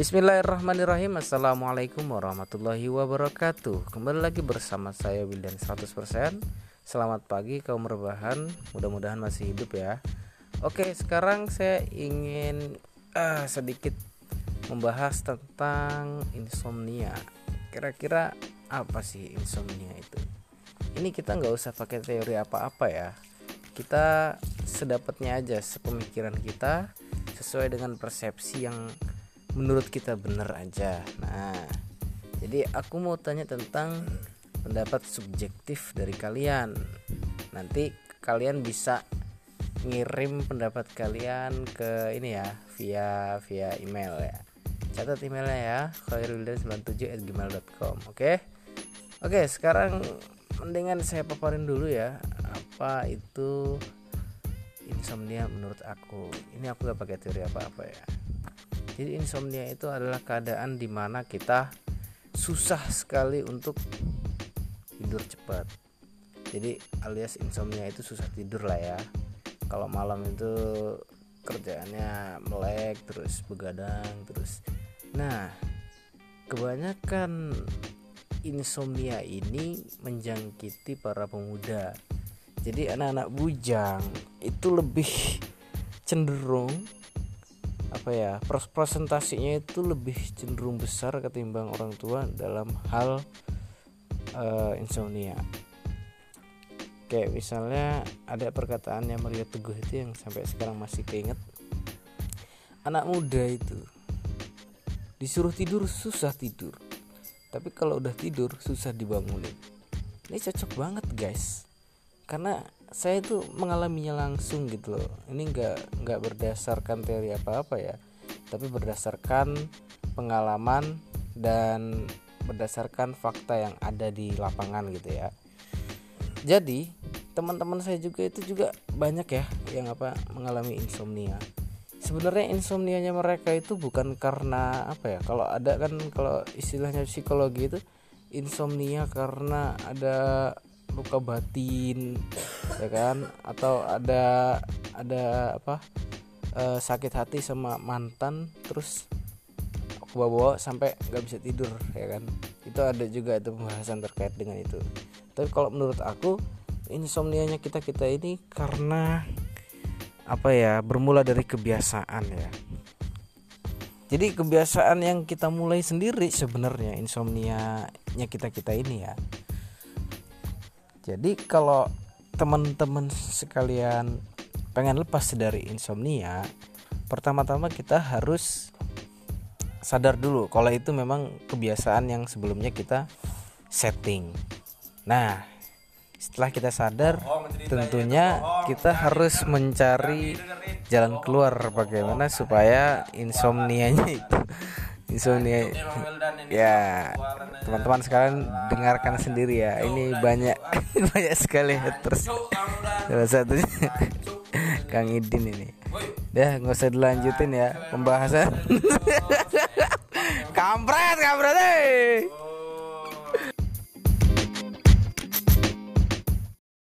Bismillahirrahmanirrahim. Assalamualaikum warahmatullahi wabarakatuh. Kembali lagi bersama saya Wildan 100% Selamat pagi kaum rebahan. Mudah-mudahan masih hidup ya. Oke sekarang saya ingin uh, sedikit membahas tentang insomnia. Kira-kira apa sih insomnia itu? Ini kita nggak usah pakai teori apa-apa ya. Kita sedapatnya aja sepemikiran kita sesuai dengan persepsi yang menurut kita benar aja. Nah jadi aku mau tanya tentang pendapat subjektif dari kalian. Nanti kalian bisa ngirim pendapat kalian ke ini ya via via email ya. Catat emailnya ya khairuldan97@gmail.com oke? Oke sekarang mendingan saya paparin dulu ya apa itu insomnia menurut aku? Ini aku gak pakai teori apa apa ya jadi insomnia itu adalah keadaan di mana kita susah sekali untuk tidur cepat. Jadi alias insomnia itu susah tidur lah ya. Kalau malam itu kerjaannya melek terus begadang terus. Nah kebanyakan insomnia ini menjangkiti para pemuda. Jadi anak-anak bujang itu lebih cenderung apa ya presentasinya itu lebih cenderung besar ketimbang orang tua dalam hal uh, insomnia. Kayak misalnya ada perkataannya Maria Teguh itu yang sampai sekarang masih keinget. Anak muda itu disuruh tidur susah tidur. Tapi kalau udah tidur susah dibangunin. Ini cocok banget guys karena saya itu mengalaminya langsung gitu loh. Ini nggak nggak berdasarkan teori apa apa ya. Tapi berdasarkan pengalaman dan berdasarkan fakta yang ada di lapangan gitu ya. Jadi teman-teman saya juga itu juga banyak ya yang apa mengalami insomnia. Sebenarnya insomnianya mereka itu bukan karena apa ya kalau ada kan kalau istilahnya psikologi itu insomnia karena ada luka batin ya kan? Atau ada ada apa e, sakit hati sama mantan terus aku bawa, -bawa sampai nggak bisa tidur ya kan? Itu ada juga itu pembahasan terkait dengan itu. Tapi kalau menurut aku insomnianya kita kita ini karena apa ya bermula dari kebiasaan ya. Jadi kebiasaan yang kita mulai sendiri sebenarnya insomnia-nya kita kita ini ya jadi kalau teman-teman sekalian pengen lepas dari insomnia pertama-tama kita harus sadar dulu kalau itu memang kebiasaan yang sebelumnya kita setting. Nah setelah kita sadar tentunya kita harus mencari jalan keluar bagaimana supaya insomnianya itu insomnia ya teman-teman sekalian dengarkan sendiri ya. Ini banyak banyak sekali terus. Salah satunya Kang Idin ini. Dah nggak usah dilanjutin ya pembahasan. kampret kampret eh